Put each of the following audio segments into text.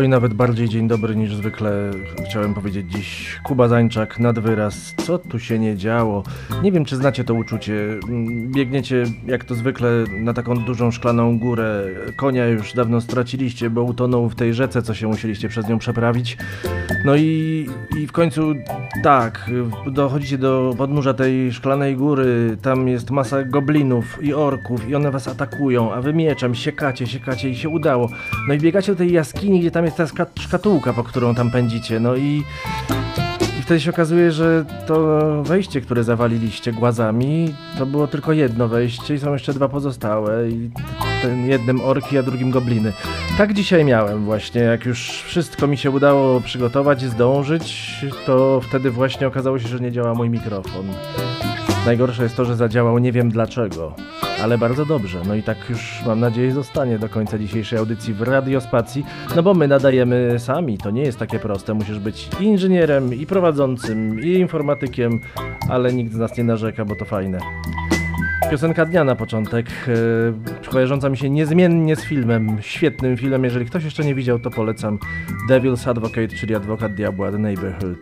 Oj, nawet bardziej dzień dobry niż zwykle chciałem powiedzieć dziś. Kuba Zańczak, nad wyraz. Co tu się nie działo? Nie wiem, czy znacie to uczucie. Mm, biegniecie, jak to zwykle, na taką dużą szklaną górę. Konia już dawno straciliście, bo utonął w tej rzece, co się musieliście przez nią przeprawić. No i, i w końcu, tak, dochodzicie do podnóża tej szklanej góry. Tam jest masa goblinów i orków i one was atakują, a wy mieczem siekacie, siekacie i się udało. No i biegacie do tej jaskini, gdzie tam jest ta szkatułka, po którą tam pędzicie. No i, i wtedy się okazuje, że to wejście, które zawaliliście głazami, to było tylko jedno wejście i są jeszcze dwa pozostałe. I ten jednym orki, a drugim gobliny. Tak dzisiaj miałem właśnie, jak już wszystko mi się udało przygotować i zdążyć, to wtedy właśnie okazało się, że nie działa mój mikrofon. Najgorsze jest to, że zadziałał nie wiem dlaczego, ale bardzo dobrze. No i tak już mam nadzieję zostanie do końca dzisiejszej audycji w Radiospacji, no bo my nadajemy sami, to nie jest takie proste. Musisz być i inżynierem, i prowadzącym, i informatykiem, ale nikt z nas nie narzeka, bo to fajne. Piosenka dnia na początek, yy, kojarząca mi się niezmiennie z filmem, świetnym filmem. Jeżeli ktoś jeszcze nie widział, to polecam Devil's Advocate, czyli Adwokat Diabła The Neighborhood.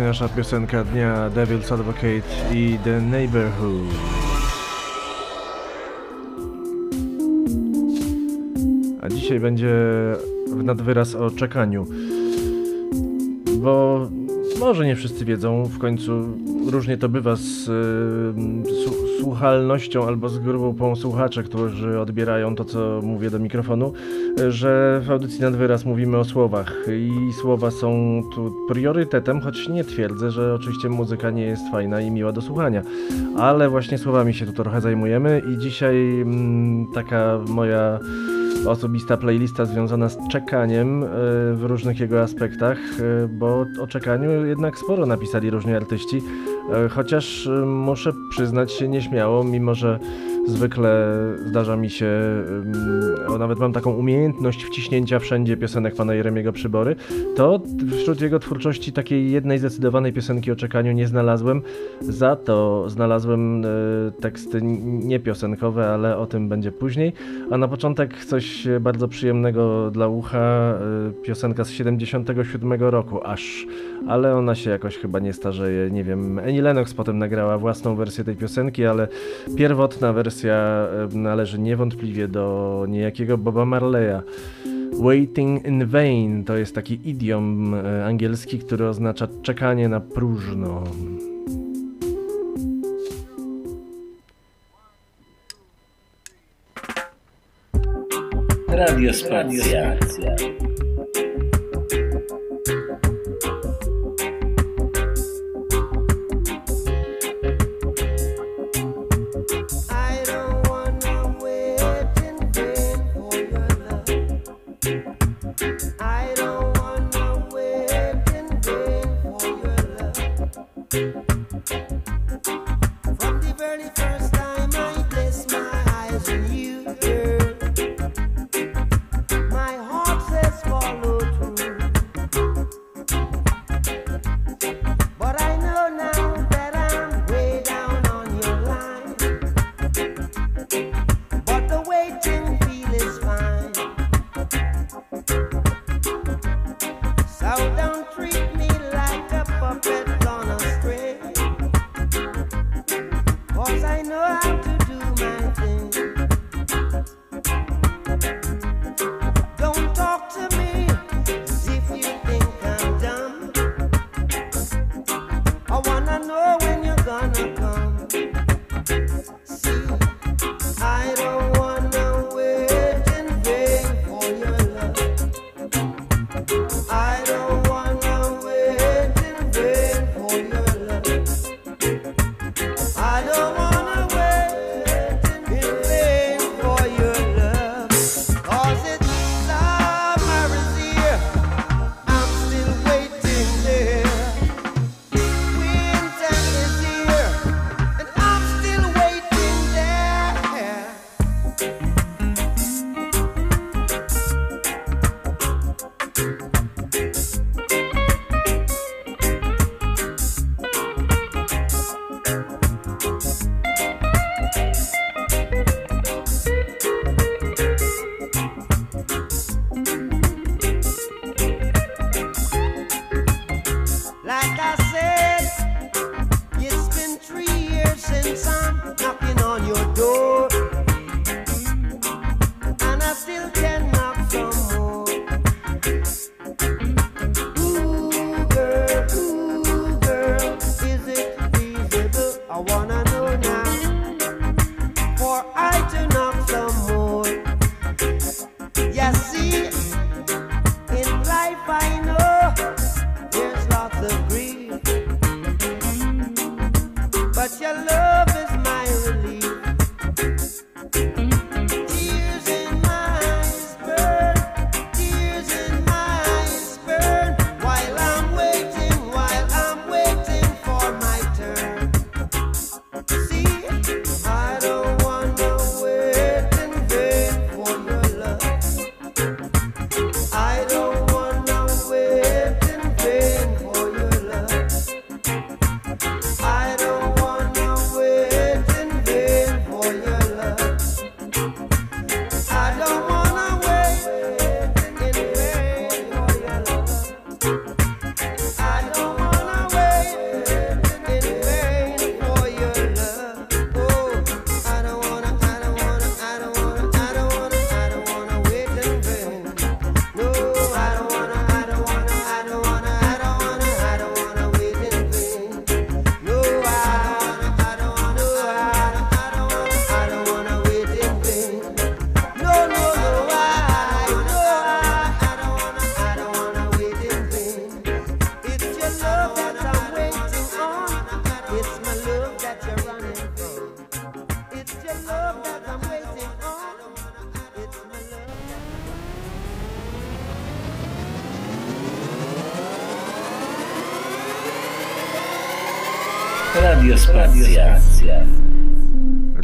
Właśnie nasza piosenka dnia Devil's Advocate i The Neighborhood. A dzisiaj będzie w nadwyraz o czekaniu. Bo może nie wszyscy wiedzą, w końcu różnie to bywa z y, słuchalnością albo z grupą słuchaczy, którzy odbierają to, co mówię do mikrofonu, że w audycji nad wyraz mówimy o słowach i słowa są tu priorytetem, choć nie twierdzę, że oczywiście muzyka nie jest fajna i miła do słuchania, ale właśnie słowami się tu trochę zajmujemy i dzisiaj mm, taka moja osobista playlista związana z czekaniem e, w różnych jego aspektach, e, bo o czekaniu jednak sporo napisali różni artyści, e, chociaż muszę przyznać się nieśmiało, mimo że zwykle zdarza mi się, o, nawet mam taką umiejętność wciśnięcia wszędzie piosenek pana Jeremiego Przybory, to wśród jego twórczości takiej jednej zdecydowanej piosenki o czekaniu nie znalazłem. Za to znalazłem y, teksty n- niepiosenkowe, ale o tym będzie później. A na początek coś bardzo przyjemnego dla ucha, y, piosenka z 77 roku, aż, ale ona się jakoś chyba nie starzeje, nie wiem. Annie Lennox potem nagrała własną wersję tej piosenki, ale pierwotna wersja y, należy niewątpliwie do niejakiego Boba Marleya. Waiting in vain to jest taki idiom y, angielski, który oznacza czekanie na próżno. Radio Spacja. I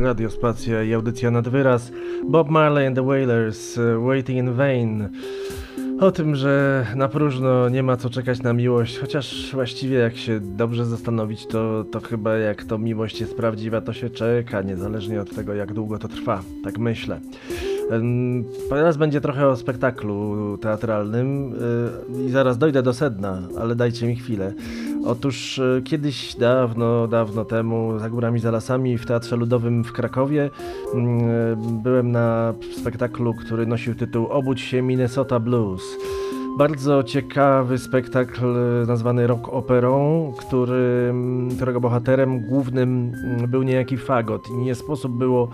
Radiospacja i audycja nad wyraz. Bob Marley and the Wailers, e, Waiting in Vain. O tym, że na próżno nie ma co czekać na miłość, chociaż właściwie jak się dobrze zastanowić, to, to chyba jak to miłość jest prawdziwa, to się czeka, niezależnie od tego, jak długo to trwa. Tak myślę. Teraz będzie trochę o spektaklu teatralnym y, i zaraz dojdę do sedna, ale dajcie mi chwilę. Otóż y, kiedyś, dawno, dawno temu, za górami, za lasami, w Teatrze Ludowym w Krakowie mm, y, byłem na spektaklu, który nosił tytuł Obudź się Minnesota Blues. Bardzo ciekawy spektakl e, nazwany rock operą, który, którego bohaterem głównym mm, był niejaki fagot. Nie sposób było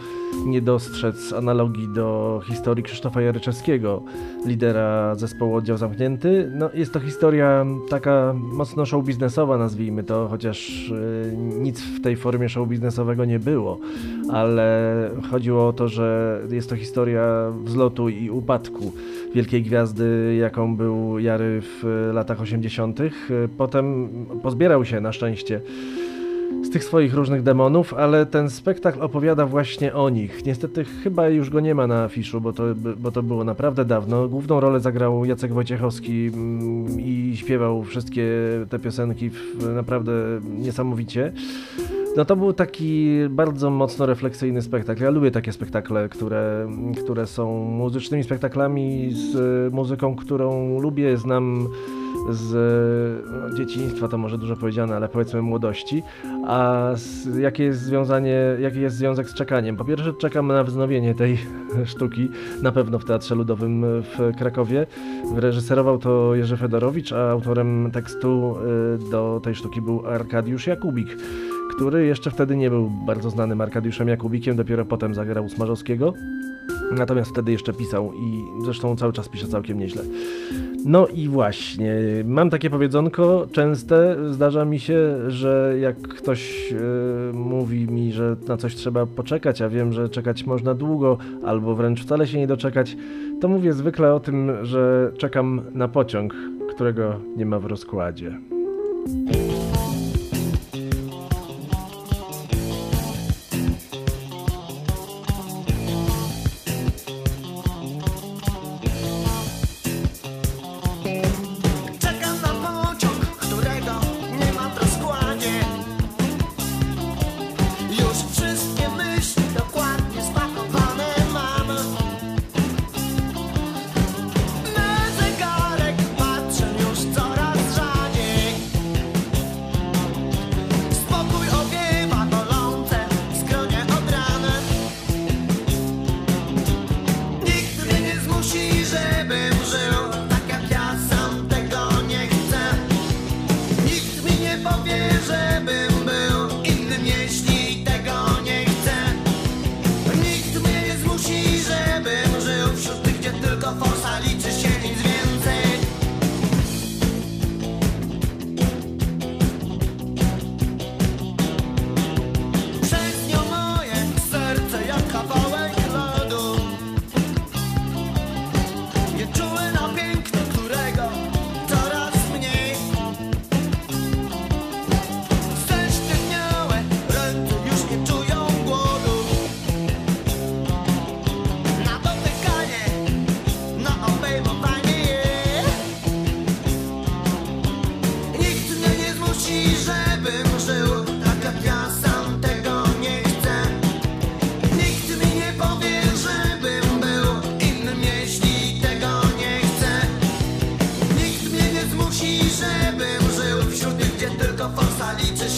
nie dostrzec analogii do historii Krzysztofa Jaryczewskiego, lidera zespołu Oddział Zamknięty. No, jest to historia taka mocno show biznesowa, nazwijmy to, chociaż e, nic w tej formie show biznesowego nie było, ale chodziło o to, że jest to historia wzlotu i upadku wielkiej gwiazdy, jaką był Jary w latach 80. Potem pozbierał się na szczęście tych swoich różnych demonów, ale ten spektakl opowiada właśnie o nich. Niestety chyba już go nie ma na afiszu, bo to, bo to było naprawdę dawno. Główną rolę zagrał Jacek Wojciechowski mm, i śpiewał wszystkie te piosenki naprawdę niesamowicie. No to był taki bardzo mocno refleksyjny spektakl. Ja lubię takie spektakle, które, które są muzycznymi spektaklami z muzyką, którą lubię, znam z no, dzieciństwa, to może dużo powiedziane, ale powiedzmy młodości. A z, jakie jest związanie, jaki jest związek z czekaniem? Po pierwsze czekam na wznowienie tej sztuki, na pewno w Teatrze Ludowym w Krakowie. Reżyserował to Jerzy Fedorowicz, a autorem tekstu y, do tej sztuki był Arkadiusz Jakubik który jeszcze wtedy nie był bardzo znanym Arkadiuszem Jakubikiem, dopiero potem zagrał Smarzowskiego. Natomiast wtedy jeszcze pisał i zresztą cały czas pisze całkiem nieźle. No i właśnie, mam takie powiedzonko częste, zdarza mi się, że jak ktoś e, mówi mi, że na coś trzeba poczekać, a wiem, że czekać można długo, albo wręcz wcale się nie doczekać, to mówię zwykle o tym, że czekam na pociąg, którego nie ma w rozkładzie.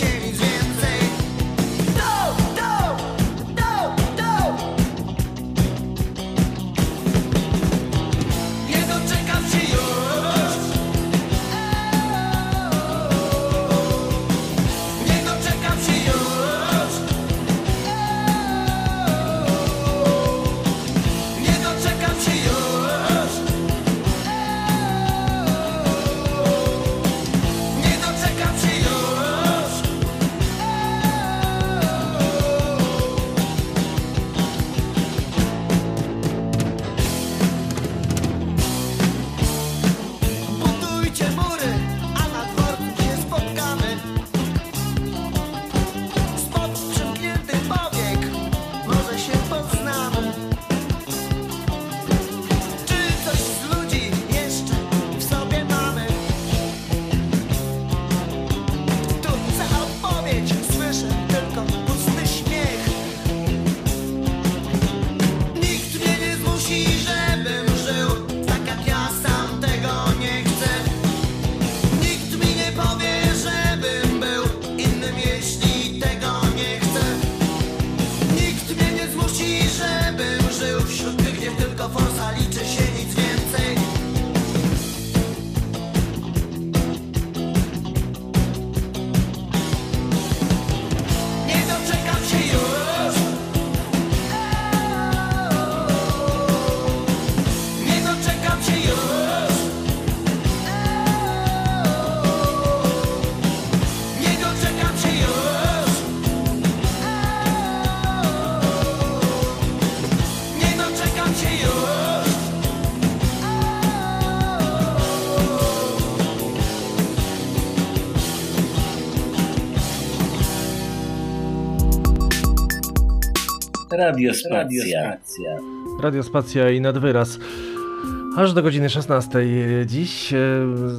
Forsa Radiospacja. Radiospacja i nadwyraz. Aż do godziny 16 dziś e,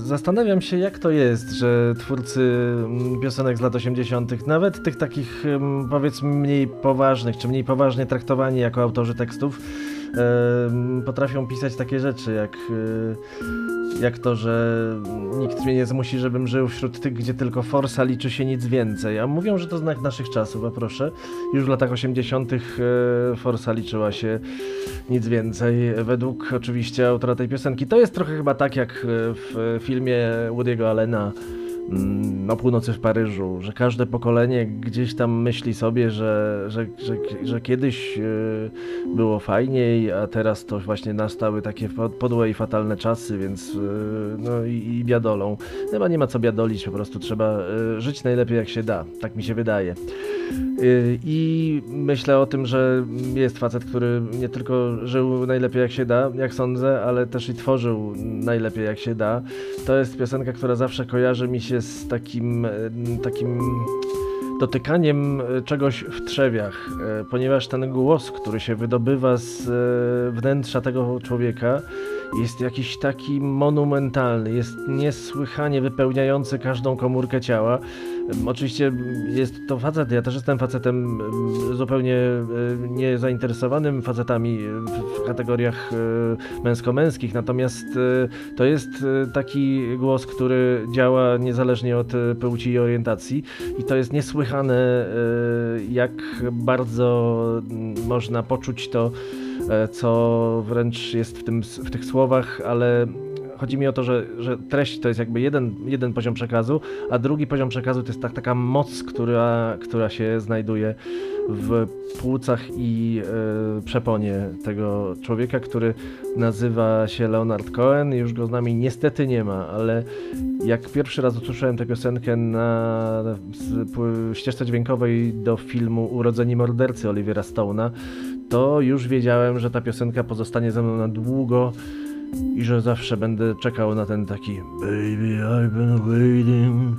zastanawiam się, jak to jest, że twórcy piosenek z lat 80., nawet tych takich powiedzmy mniej poważnych, czy mniej poważnie traktowani jako autorzy tekstów, potrafią pisać takie rzeczy, jak, e, jak to, że nikt mnie nie zmusi, żebym żył wśród tych, gdzie tylko forsa liczy się nic więcej. A mówią, że to znak naszych czasów, a proszę. Już w latach 80. e, forsa liczyła się nic więcej, według oczywiście autora tej piosenki. To jest trochę chyba tak jak w filmie Woody'ego Allena mm, o północy w Paryżu, że każde pokolenie gdzieś tam myśli sobie, że, że, że, że kiedyś e, było fajniej, a teraz to właśnie nastały takie po- podłe i fatalne czasy, więc e, no i, i biadolą. Chyba nie ma co biadolić, po prostu trzeba e, żyć najlepiej jak się da, tak mi się wydaje. Y, I myślę o tym, że jest facet, który nie tylko żył najlepiej jak się da, jak sądzę, ale też i tworzył najlepiej jak się da. To jest piosenka, która zawsze kojarzy mi się z takim, e, takim dotykaniem e, czegoś w trzewiach, e, ponieważ ten głos, który się wydobywa z wnętrza tego człowieka, jest jakiś taki monumentalny, jest niesłychanie wypełniający każdą komórkę ciała. Oczywiście jest to facet, ja też jestem facetem em, zupełnie e, niezainteresowanym facetami e, w- kategoriach e, męsko-męskich, natomiast to jest taki głos, który działa niezależnie od płci i orientacji. I to jest niesłychane, jak bardzo można poczuć to, co wręcz jest w, tym, w tych słowach, ale chodzi mi o to, że, że treść to jest jakby jeden, jeden poziom przekazu, a drugi poziom przekazu to jest tak, taka moc, która, która się znajduje w płucach i e, przeponie tego człowieka, który nazywa się Leonard Cohen. Już go z nami niestety nie ma, ale jak pierwszy raz usłyszałem tę piosenkę na ścieżce dźwiękowej do filmu Urodzeni mordercy Olivera Stone'a, to już wiedziałem, że ta piosenka pozostanie ze mną na długo i że zawsze będę czekał na ten taki Baby, I've been waiting.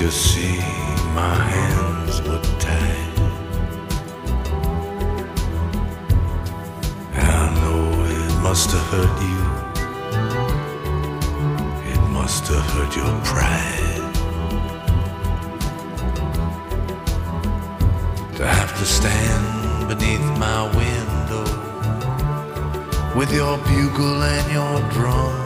You see, my hands were tied. I know it must have hurt you. It must have hurt your pride. To have to stand beneath my window with your bugle and your drum.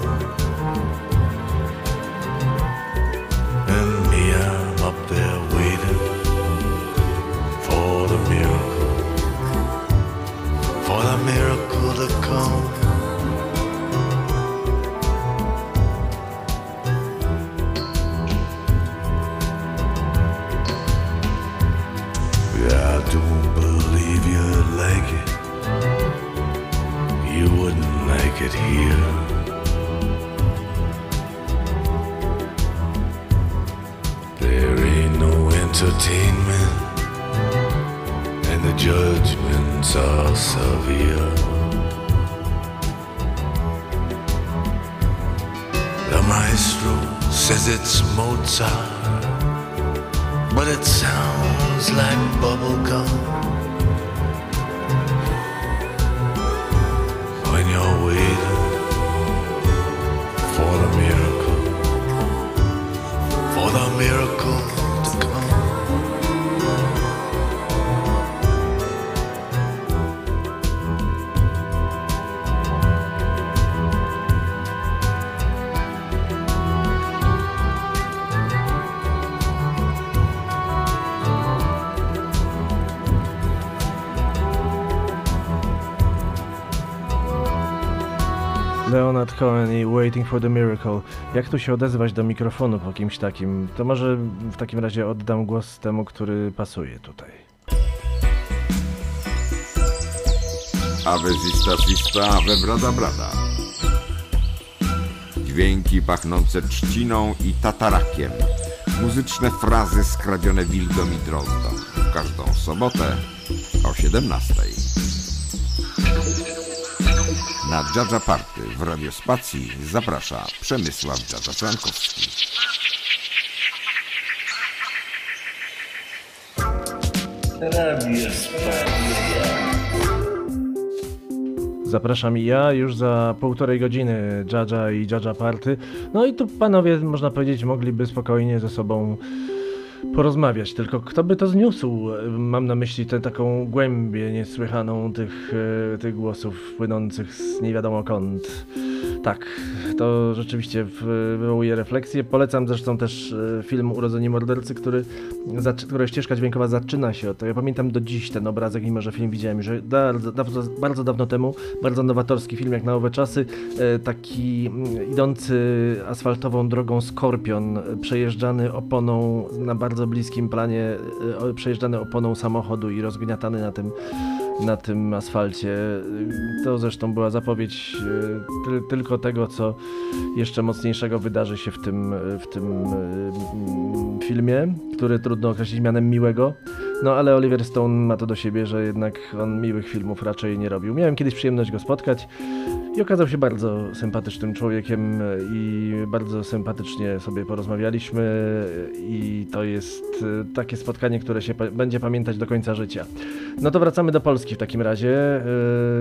Leonard Cohen i Waiting for the Miracle. Jak tu się odezwać do mikrofonu po kimś takim? To może w takim razie oddam głos temu, który pasuje tutaj. Ave zista zista, ave brada brada. Dźwięki pachnące trzciną i tatarakiem. Muzyczne frazy skradzione wilgom i drozdom. W każdą sobotę o 17. Na Jadża Party w Radiospacji zaprasza Przemysław Jadża Frankowski. Zapraszam i ja już za półtorej godziny Jadża i Jadża Party. No i tu panowie, można powiedzieć, mogliby spokojnie ze sobą porozmawiać. Tylko kto by to zniósł? Mam na myśli tę taką głębię niesłychaną tych, e, tych głosów płynących z nie wiadomo kąt. Tak, to rzeczywiście wywołuje refleksję. Polecam zresztą też e, film Urodzenie Mordercy, który, którego ścieżka dźwiękowa zaczyna się od tego. Ja pamiętam do dziś ten obrazek, mimo że film widziałem już bardzo, bardzo dawno temu. Bardzo nowatorski film, jak na owe czasy. E, Taki mm, idący asfaltową drogą skorpion, przejeżdżany oponą na bardzo bliskim planie, e, przejeżdżany oponą samochodu i rozgniatany na tym na tym asfalcie. To zresztą była zapowiedź e, ty, tylko tego, co jeszcze mocniejszego wydarzy się w tym, e, w tym e, mm, filmie, który trudno określić mianem miłego. No ale Oliver Stone ma to do siebie, że jednak on miłych filmów raczej nie robił. Miałem kiedyś przyjemność go spotkać okazał się bardzo sympatycznym człowiekiem e, i bardzo sympatycznie sobie porozmawialiśmy e, i to jest e, takie spotkanie, które się będzie pamiętać do końca życia. No to wracamy do Polski w takim razie.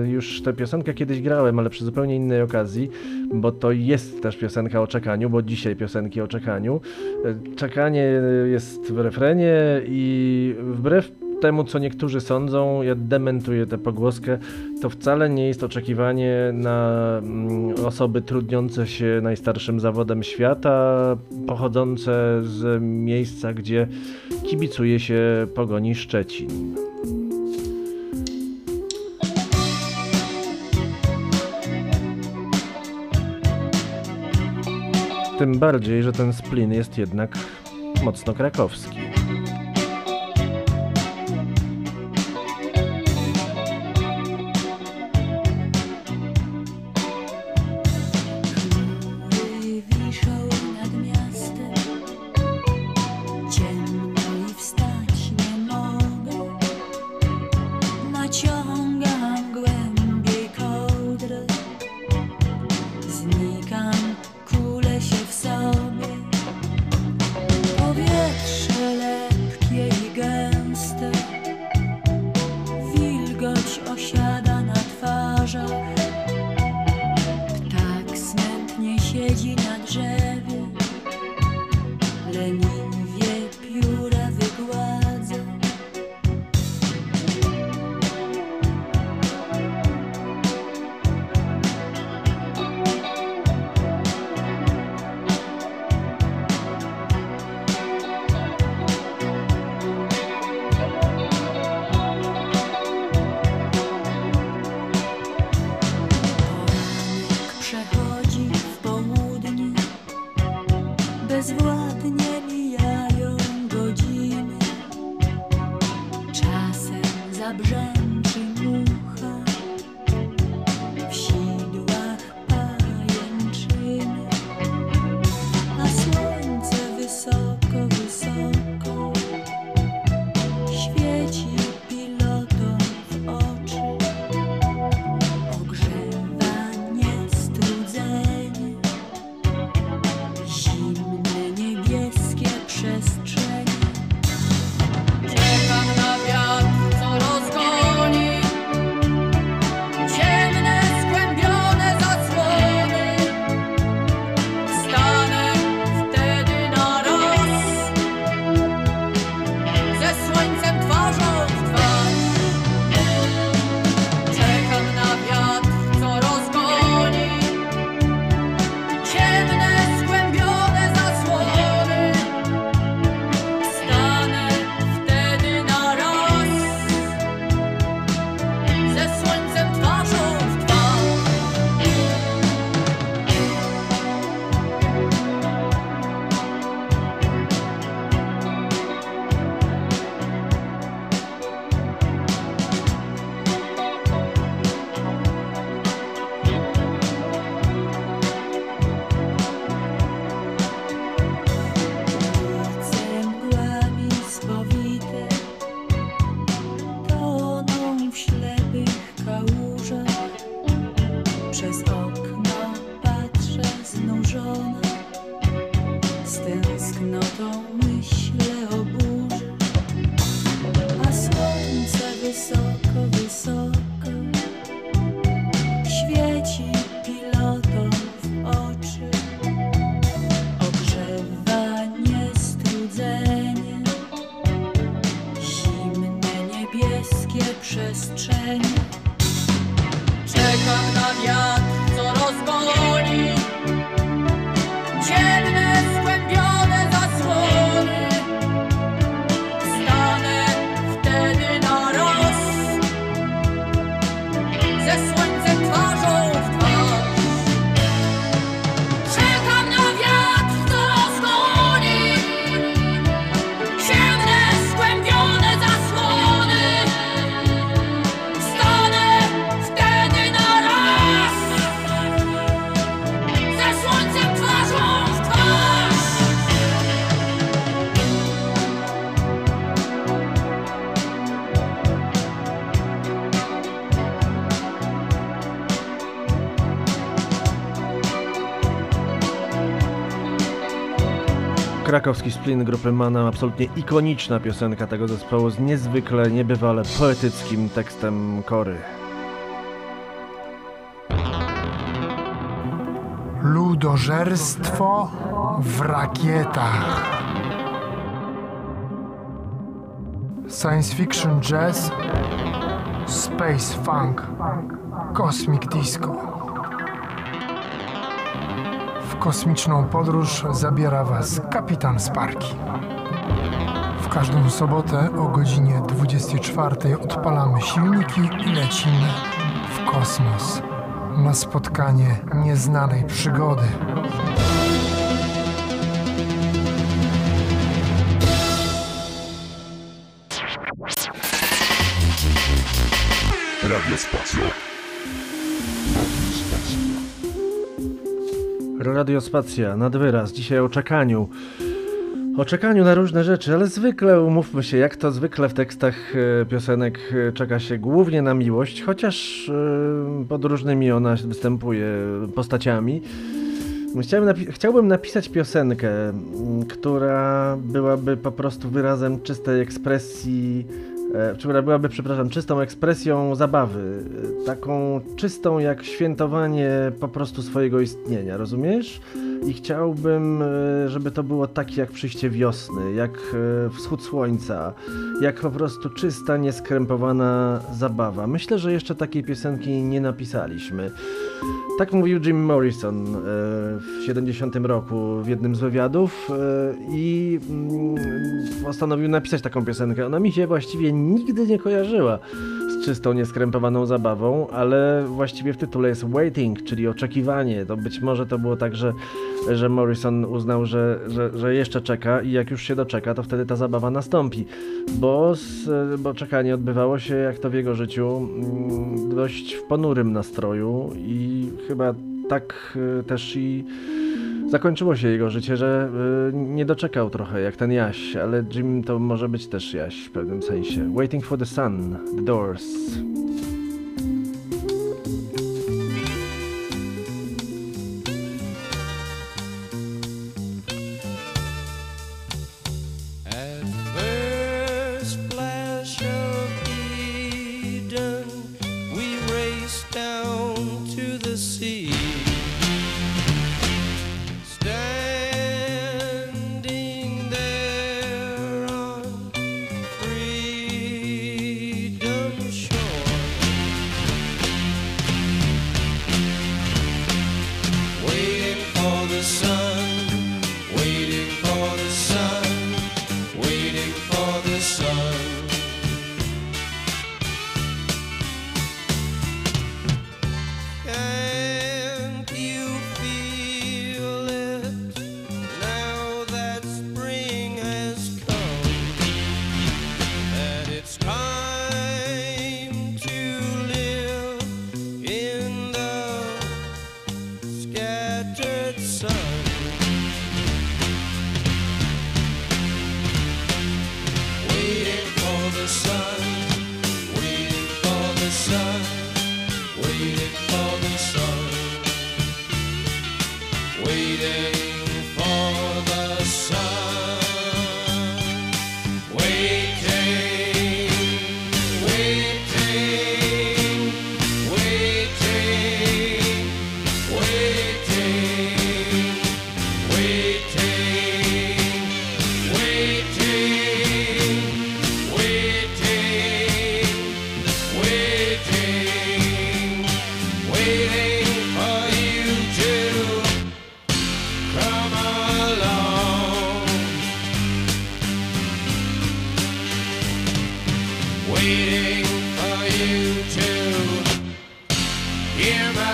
Już tę piosenkę kiedyś grałem, ale przy zupełnie innej okazji, bo to jest też piosenka o czekaniu, bo dzisiaj piosenki o czekaniu. Czekanie jest w refrenie i wbrew temu, co niektórzy sądzą, ja dementuję tę pogłoskę, to wcale nie jest oczekiwanie na mm, osoby trudniące się najstarszym zawodem świata, pochodzące z miejsca, gdzie kibicuje się pogoni Szczecin. Tym bardziej, że ten splin jest jednak mocno krakowski. Przez okno patrzę znużona, z tęsknotą myślę o burzy. A słońce wysoko, wysoko świeci pilotom w oczy. Ogrzewa niestrudzenie, zimne niebieskie przestrzenie. Czekam na Krakowski Splin grupy Mana, absolutnie ikoniczna piosenka tego zespołu z niezwykle, niebywale poetyckim tekstem kory. Ludożerstwo w rakietach. Science fiction jazz, space funk, cosmic disco. Kosmiczną podróż zabiera Was kapitan Sparki. W każdą sobotę o godzinie 24 odpalamy silniki i lecimy w kosmos na spotkanie nieznanej przygody. Radiospacja, nad wyraz, dzisiaj o czekaniu. O czekaniu na różne rzeczy, ale zwykle, umówmy się, jak to zwykle w tekstach e, piosenek e, czeka się głównie na miłość, chociaż e, pod różnymi ona występuje postaciami. Chciałbym, napi- chciałbym napisać piosenkę, która byłaby po prostu wyrazem czystej ekspresji, która byłaby, przepraszam, czystą ekspresją zabawy. e, Taką czystą jak świętowanie po prostu swojego istnienia, rozumiesz? I chciałbym, e, żeby to było tak jak przyjście wiosny, jak e, wschód słońca, jak po prostu czysta, nieskrępowana zabawa. Myślę, że jeszcze takiej piosenki nie napisaliśmy. Tak mówił Jim Morrison e, w 70 roku w jednym z wywiadów i mm, postanowił napisać taką piosenkę. Ona mi się właściwie nigdy nie kojarzyła czystą, nieskrępowaną zabawą, ale właściwie w tytule jest Waiting, czyli oczekiwanie. To być może to było tak, że, że Morrison uznał, że, że, że jeszcze czeka i jak już się doczeka, to wtedy ta zabawa nastąpi. Bo, bo czekanie odbywało się, jak to w jego życiu, mm, dość w ponurym nastroju i chyba tak y, też i zakończyło się jego życie, że y, nie doczekał trochę jak ten Jaś, ale Jim to może być też Jaś w pewnym sensie. Waiting for the Sun, The Doors. Waiting for you to hear my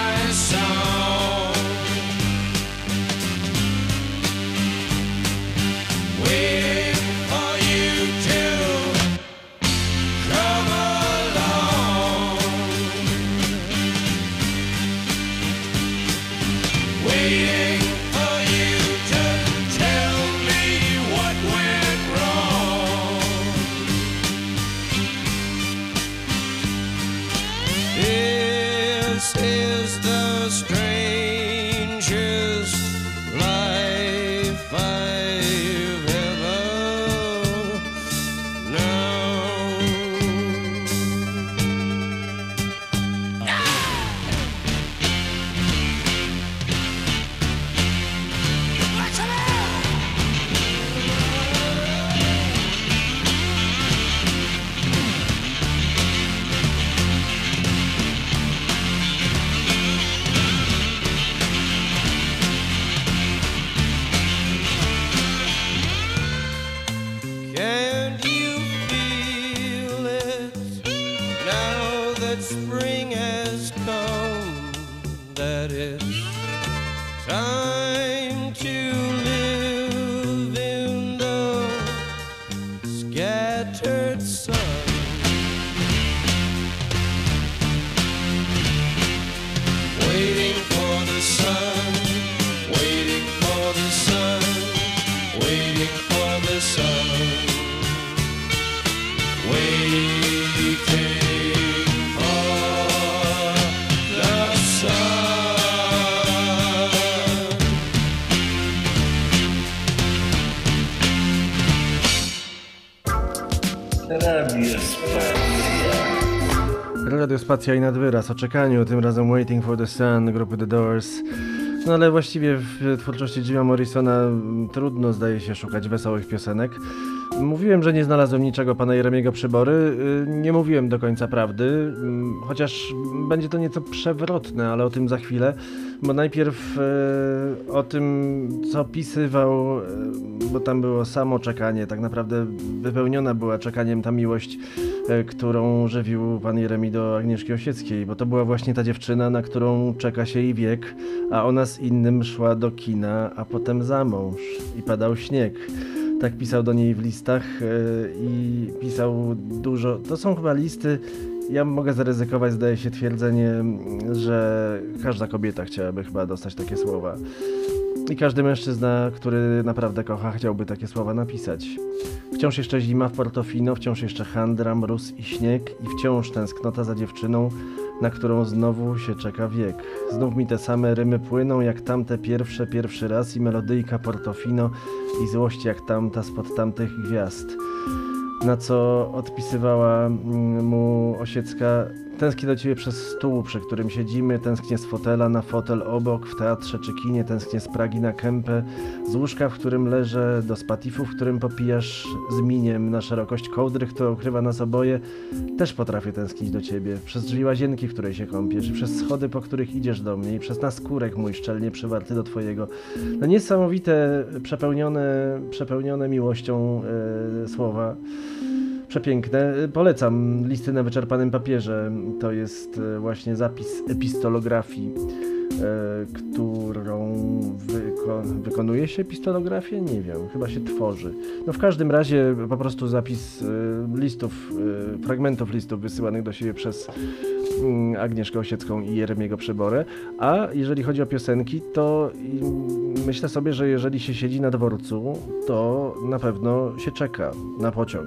Radiospacja i nadwyraz o czekaniu, tym razem Waiting for the Sun grupy The Doors. No ale właściwie w twórczości Jima Morrisona trudno zdaje się szukać wesołych piosenek. Mówiłem, że nie znalazłem niczego pana Jeremiego Przybory. Y, Nie mówiłem do końca prawdy, mm, chociaż będzie to nieco przewrotne, ale o tym za chwilę. Bo najpierw e, o tym, co opisywał, e, bo tam było samo czekanie. Tak naprawdę wypełniona była czekaniem ta miłość, e, którą żywił pan Jeremi do Agnieszki Osieckiej, bo to była właśnie ta dziewczyna, na którą czeka się jej wiek, a ona z innym szła do kina, a potem za mąż i padał śnieg. Tak pisał do niej w listach e, i pisał dużo. To są chyba listy. Ja mogę zaryzykować, zdaje się, twierdzenie, że każda kobieta chciałaby chyba dostać takie słowa. I każdy mężczyzna, który naprawdę kocha, chciałby takie słowa napisać. Wciąż jeszcze zima w Portofino, wciąż jeszcze handra, mróz i śnieg i wciąż tęsknota za dziewczyną, na którą znowu się czeka wiek. Znów mi te same rymy płyną jak tamte pierwsze, pierwszy raz i melodyjka Portofino i złość jak tamta spod tamtych gwiazd. Na co odpisywała mm, mu Osiecka Tęsknię do ciebie przez stół, przy którym siedzimy, tęsknię z fotela na fotel obok, w teatrze czy kinie, tęsknię z Pragi na kępę, z łóżka, w którym leżę, do spatifu, w którym popijasz z miniem na szerokość kołdry, która ukrywa nas oboje. Też potrafię tęsknić do ciebie, przez drzwi łazienki, w której się kąpiesz, i przez schody, po których idziesz do mnie, i przez naskórek mój szczelnie przywarty do twojego. No niesamowite, przepełnione, przepełnione miłością e, słowa. Przepiękne. Polecam listy na wyczerpanym papierze. To jest e, właśnie zapis epistolografii, e, którą wyko wykonuje się epistolografię? Nie wiem, chyba się tworzy. No w każdym razie po prostu zapis listów, fragmentów listów wysyłanych do siebie przez mm, Agnieszkę Osiecką i Jeremiego Przeborę. A jeżeli chodzi o piosenki, to myślę sobie, że jeżeli się siedzi na dworcu, to na pewno się czeka na pociąg.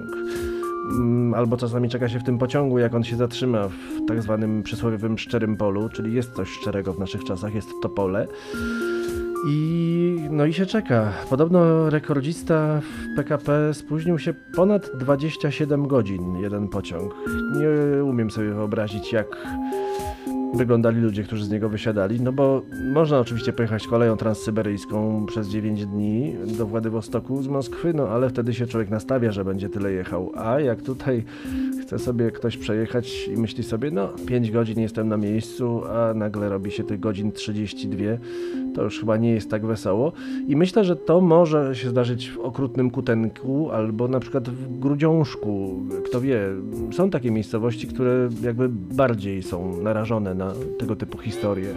Mm, Albo czasami czeka się w tym pociągu, jak on się zatrzyma w tak zwanym przysłowiowym szczerym polu, czyli jest coś szczerego w naszych czasach, jest to pole. I no i się czeka. Podobno rekordzista w PKP spóźnił się ponad 27 godzin jeden pociąg. Nie umiem sobie wyobrazić, jak wyglądali ludzie, którzy z niego wysiadali. No bo można oczywiście pojechać koleją transsyberyjską przez 9 dni do Władywostoku z Moskwy, no ale wtedy się człowiek nastawia, że będzie tyle jechał. A jak tutaj chce sobie ktoś przejechać i myśli sobie, no 5 godzin jestem na miejscu, a nagle robi się tych godzin 32, to już chyba nie jest tak wesoło. I myślę, że to może się zdarzyć w okrutnym Kutenku albo na przykład w Grudziążku. Kto wie, są takie miejscowości, które jakby bardziej są narażone na tego typu historie.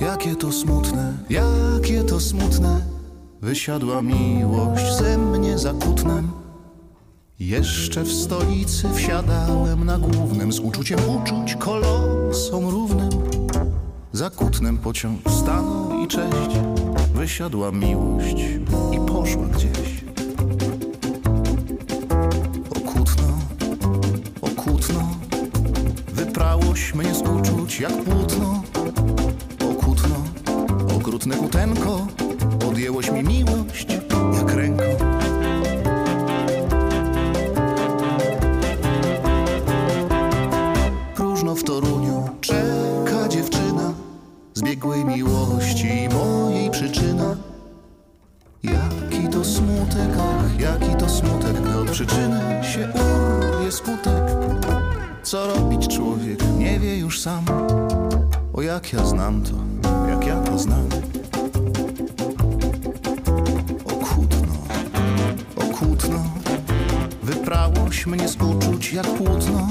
Jakie to smutne, jakie to smutne. Wysiadła miłość ze mnie za kutnem. Jeszcze w stolicy wsiadałem na głównym Z uczuciem uczuć kolosom równym. Za kutnem pociąg stanął i cześć. Wysiadła miłość i poszła gdzieś Wyprałoś mnie z uczuć jak płótno. Okutno, okrutne kutenko. Odjęłoś mi miłość jak ręką Próżno w Toruniu czeka dziewczyna. Zbiegłej miłości mojej przyczyna. Jaki to smutek, ach, jaki to smutek Gdy od przyczyny się urwie skutek Co robić człowiek nie wie już sam O jak ja znam to, jak ja to znam. Okutno, okutno Wyprałoś mnie z uczuć jak płótno.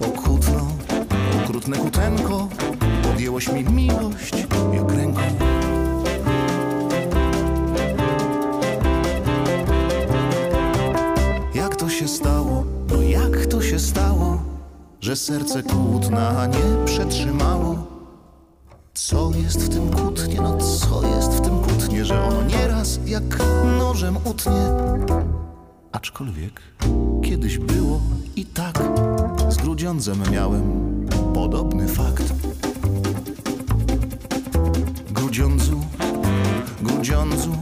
Okutno, okrutne kutenko Odjęłoś mi miłość jak ręką. Jak to się stało, no jak to się stało Że serce kłótna nie przetrzymało. Co jest w tym kłótnie, no co jest w tym kłótnie Że ono nieraz jak nożem utnie? Aczkolwiek kiedyś było i tak Z Grudziądzem miałem podobny fakt. Grudziądzu, Grudziądzu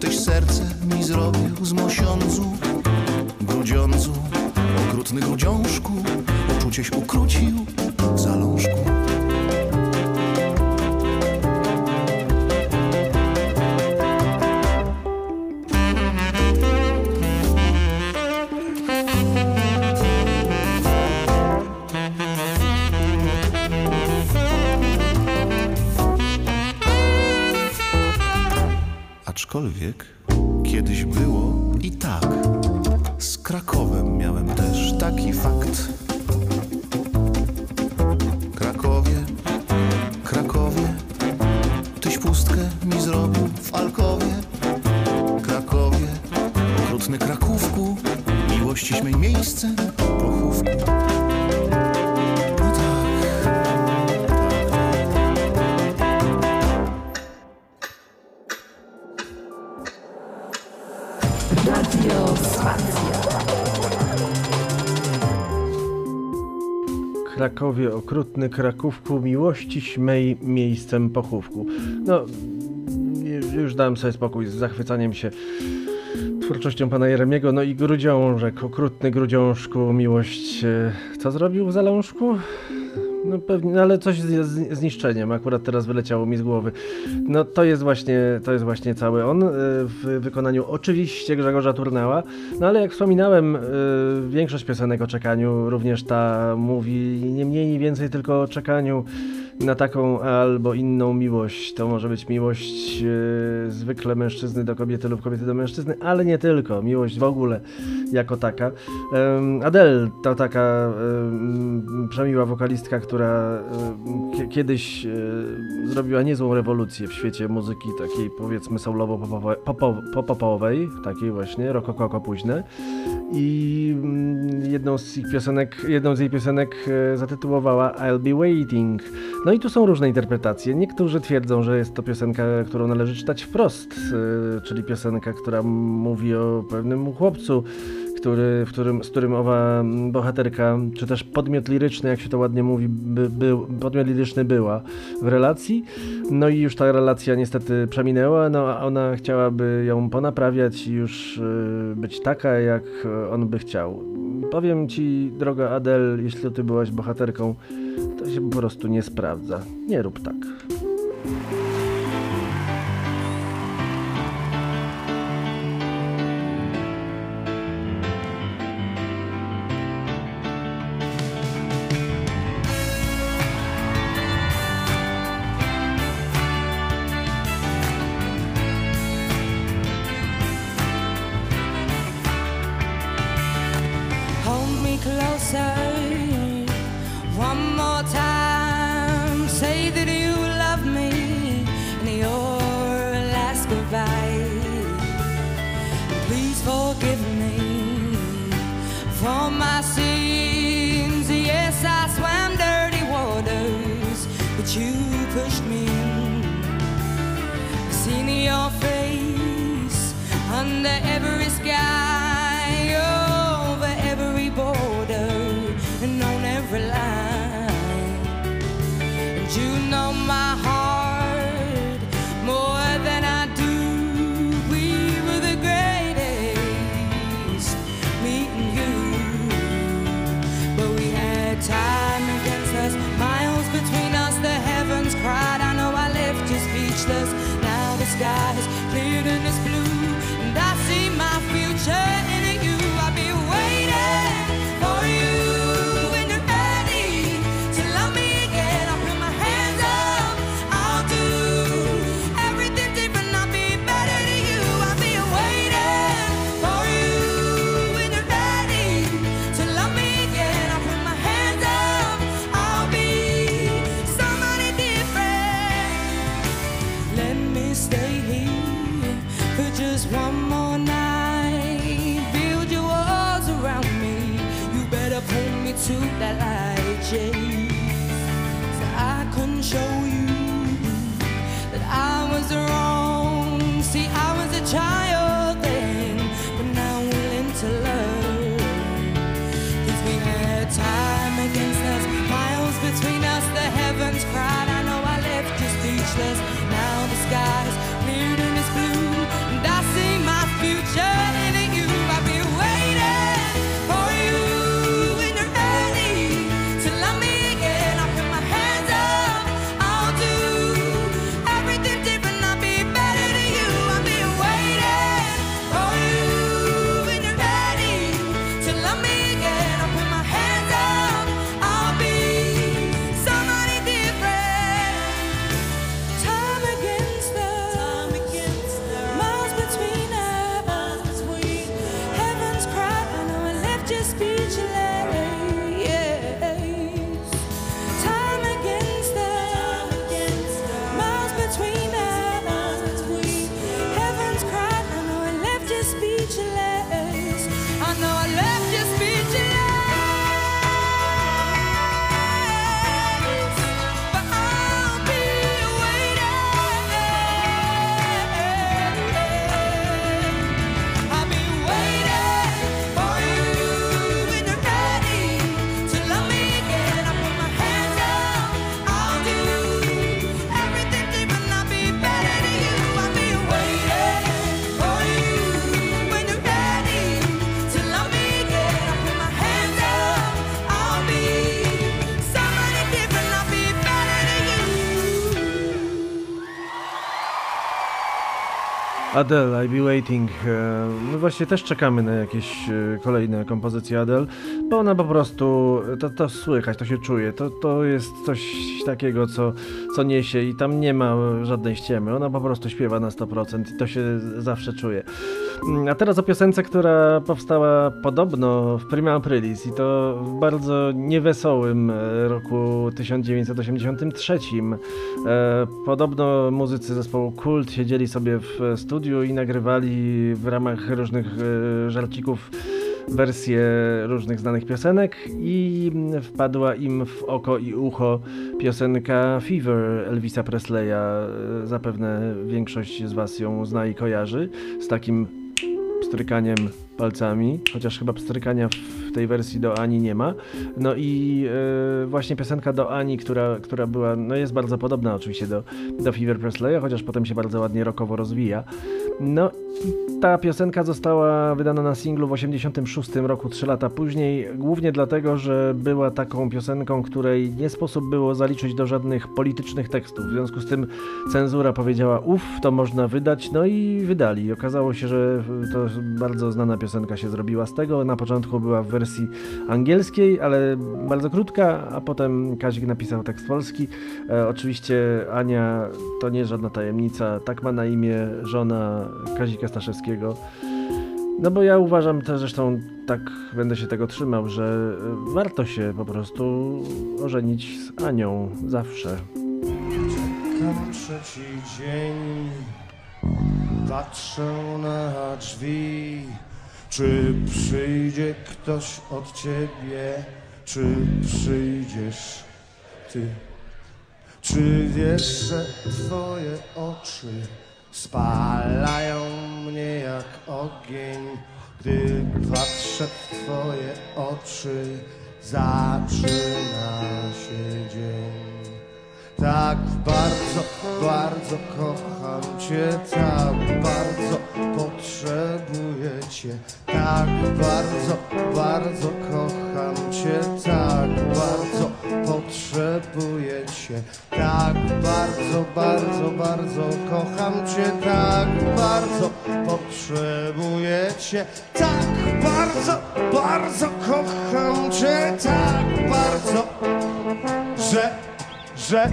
Tyś serce mi zrobił z mosiądzu. Grudziądzu, okrutny grudziążku Uczucieś ukrócił w zalążku Aczkolwiek kiedyś było i tak. Z Krakowem miałem też taki fakt. Okrutny Krakówku, miłościś mej miejsce pochówku. No tak, Krakowie okrutny, Krakówku, miłościś mej miejscem pochówku. No, ju- już dałem sobie spokój z zachwycaniem się twórczością pana Jeremiego, no i Grudziążek, okrutny Grudziążku, miłość... e, Co zrobił w Zalążku? No pewnie, no ale coś z, z zniszczeniem, akurat teraz wyleciało mi z głowy. No to jest właśnie, to jest właśnie cały on, e, w wykonaniu oczywiście Grzegorza Turnała, no ale jak wspominałem, e, większość piosenek o czekaniu, również ta mówi nie mniej, nie więcej tylko o czekaniu na taką albo inną miłość. To może być miłość e, zwykle mężczyzny do kobiety lub kobiety do mężczyzny, ale nie tylko, miłość w ogóle jako taka. Adele to taka em, przemiła wokalistka, która kiedyś e, zrobiła niezłą rewolucję w świecie muzyki takiej powiedzmy soulowo-popowej, takiej właśnie, rokokoko późne. I mm, jedną z ich piosenek, jedną z jej piosenek e, zatytułowała I'll Be Waiting. No i tu są różne interpretacje. Niektórzy twierdzą, że jest to piosenka, którą należy czytać wprost, e, czyli piosenka, która mówi o pewnym chłopcu, który, w którym, z którym owa mm, bohaterka, czy też podmiot liryczny, jak się to ładnie mówi, by, był, podmiot liryczny była w relacji. No i już ta relacja niestety przeminęła, no a ona chciałaby ją ponaprawiać i już y, być taka, jak y, on by chciał. Powiem ci, droga Adel, jeśli ty byłaś bohaterką, to się po prostu nie sprawdza. Nie rób tak. Adele, I Be Waiting. E, my właśnie też czekamy na jakieś e, kolejne kompozycje Adele, bo ona po prostu, to, to słychać, to się czuje, to, to jest coś takiego, co, co niesie i tam nie ma żadnej ściemy. Ona po prostu śpiewa na 100% i to się zawsze czuje. A teraz o piosence, która powstała podobno w Prima Aprilis i to w bardzo niewesołym e, roku 1983. E, podobno muzycy zespołu Kult siedzieli sobie w studiu i nagrywali w ramach różnych e, żarcików wersje różnych znanych piosenek i wpadła im w oko i ucho piosenka Fever Elvisa Presleya. Zapewne większość z Was ją zna i kojarzy z takim pstrykaniem palcami, chociaż chyba pstrykania w tej wersji do Ani nie ma. No i e, właśnie piosenka do Ani, która, która była, no jest bardzo podobna oczywiście do, do Fever Presleya, chociaż potem się bardzo ładnie rockowo rozwija. No i ta piosenka została wydana na singlu w 86 roku, 3 lata później, głównie dlatego, że była taką piosenką, której nie sposób było zaliczyć do żadnych politycznych tekstów. W związku z tym cenzura powiedziała, uff, to można wydać, no i wydali. Okazało się, że to bardzo znana piosenka się zrobiła z tego. Na początku była w wersji angielskiej, ale bardzo krótka, a potem Kazik napisał tekst polski. E, oczywiście Ania to nie żadna tajemnica, tak ma na imię żona Kazika Staszewskiego. No bo ja uważam też, zresztą tak będę się tego trzymał, że e, warto się po prostu ożenić z Anią zawsze. Czekam trzeci dzień, patrzę na drzwi. Czy przyjdzie ktoś od ciebie, czy przyjdziesz ty? Czy wiesz, że twoje oczy spalają mnie jak ogień, gdy patrzę w twoje oczy, zaczyna się dzień. Tak bardzo, bardzo kocham Cię, tak bardzo potrzebuję Cię, tak bardzo, bardzo kocham Cię, tak bardzo potrzebuję Cię, tak bardzo, bardzo, bardzo kocham Cię, tak bardzo potrzebuję Cię, tak bardzo, bardzo kocham Cię, tak bardzo, że że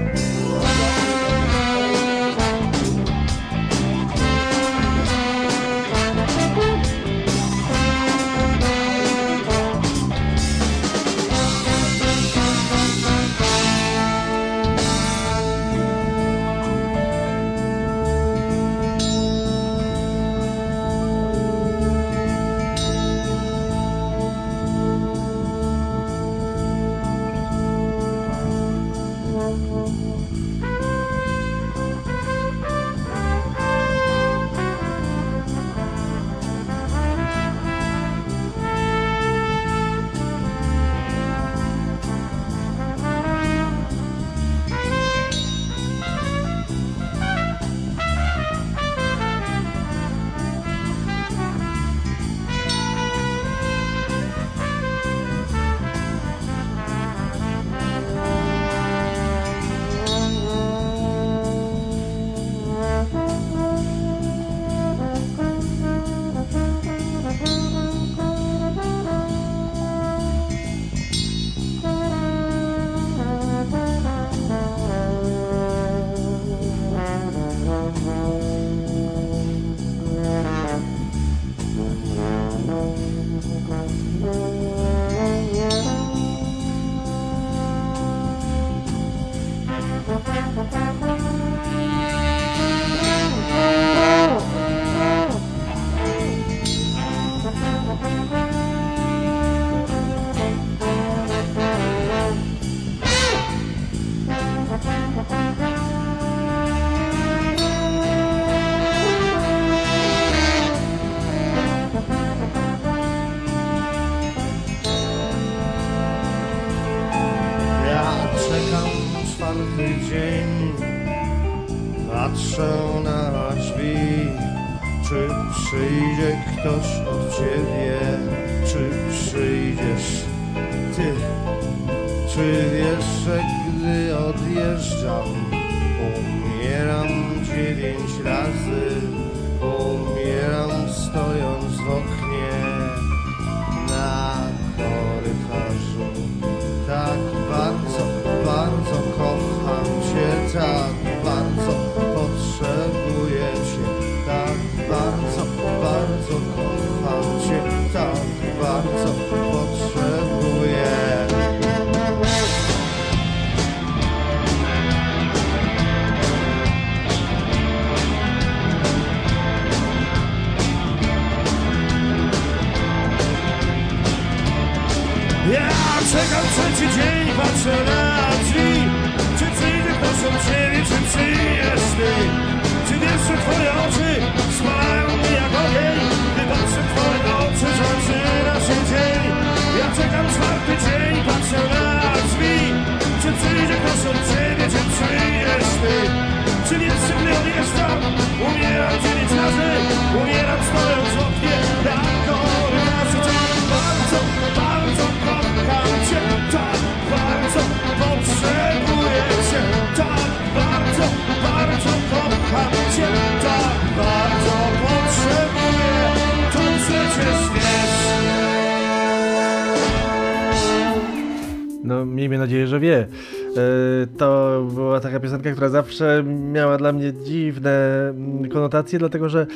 zawsze miała dla mnie dziwne mm, konotacje, dlatego że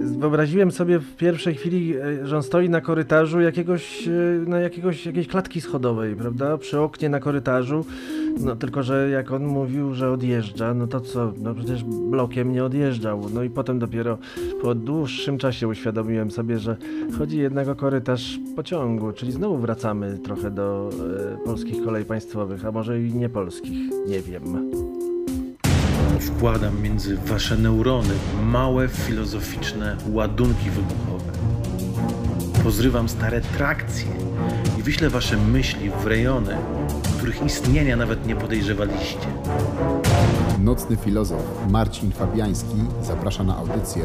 wyobraziłem sobie w pierwszej chwili, e, że on stoi na korytarzu jakiegoś, na jakiegoś, jakiejś klatki schodowej, prawda? Przy oknie na korytarzu. No tylko, że jak on mówił, że odjeżdża, no to co? No przecież blokiem nie odjeżdżał. No i potem dopiero po dłuższym czasie uświadomiłem sobie, że chodzi jednak o korytarz pociągu, czyli znowu wracamy trochę do e, polskich kolei państwowych, a może i nie polskich, nie wiem. Wkładam między wasze neurony małe filozoficzne ładunki wybuchowe. Pozrywam stare trakcje i wyślę wasze myśli w rejony, których istnienia nawet nie podejrzewaliście. Nocny filozof Marcin Fabiański zaprasza na audycję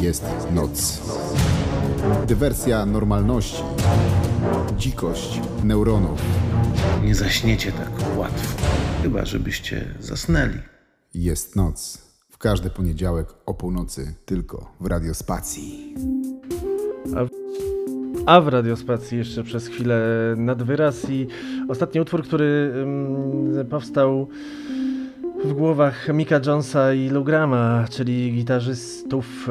Jest noc. Dywersja normalności. Dzikość neuronów. Nie zaśniecie tak łatwo, chyba żebyście zasnęli. Jest noc. W każdy poniedziałek o północy tylko w Radiospacji. A w radiospacji jeszcze przez chwilę nad wyraz i ostatni utwór, który ym, powstał w głowach Mika Jonesa i Lou czyli gitarzystów,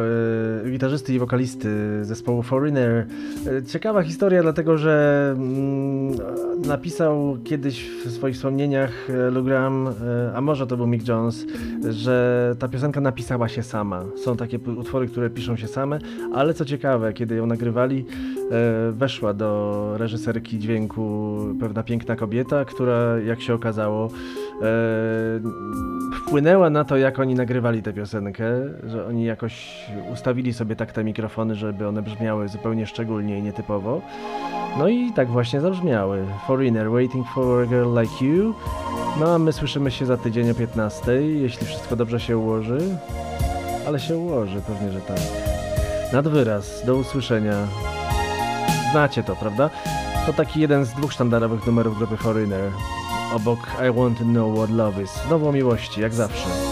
e, gitarzysty i wokalisty zespołu Foreigner. E, Ciekawa historia, dlatego że mm, napisał kiedyś w swoich wspomnieniach e, Lou Graham, e, a może to był Mick Jones, że ta piosenka napisała się sama. Są takie utwory, które piszą się same, ale co ciekawe, kiedy ją nagrywali, e, weszła do reżyserki dźwięku pewna piękna kobieta, która jak się okazało wpłynęła na to, jak oni nagrywali tę piosenkę, że oni jakoś ustawili sobie tak te mikrofony, żeby one brzmiały zupełnie szczególnie i nietypowo. No i tak właśnie zabrzmiały. Foreigner, Waiting for a Girl Like You. No a my słyszymy się za tydzień o 15, jeśli wszystko dobrze się ułoży. Ale się ułoży, pewnie, że tak. Nad wyraz, do usłyszenia. Znacie to, prawda? To taki jeden z dwóch sztandarowych numerów grupy Foreigner. Obok I Want to Know What Love Is. Znowu o miłości, jak zawsze.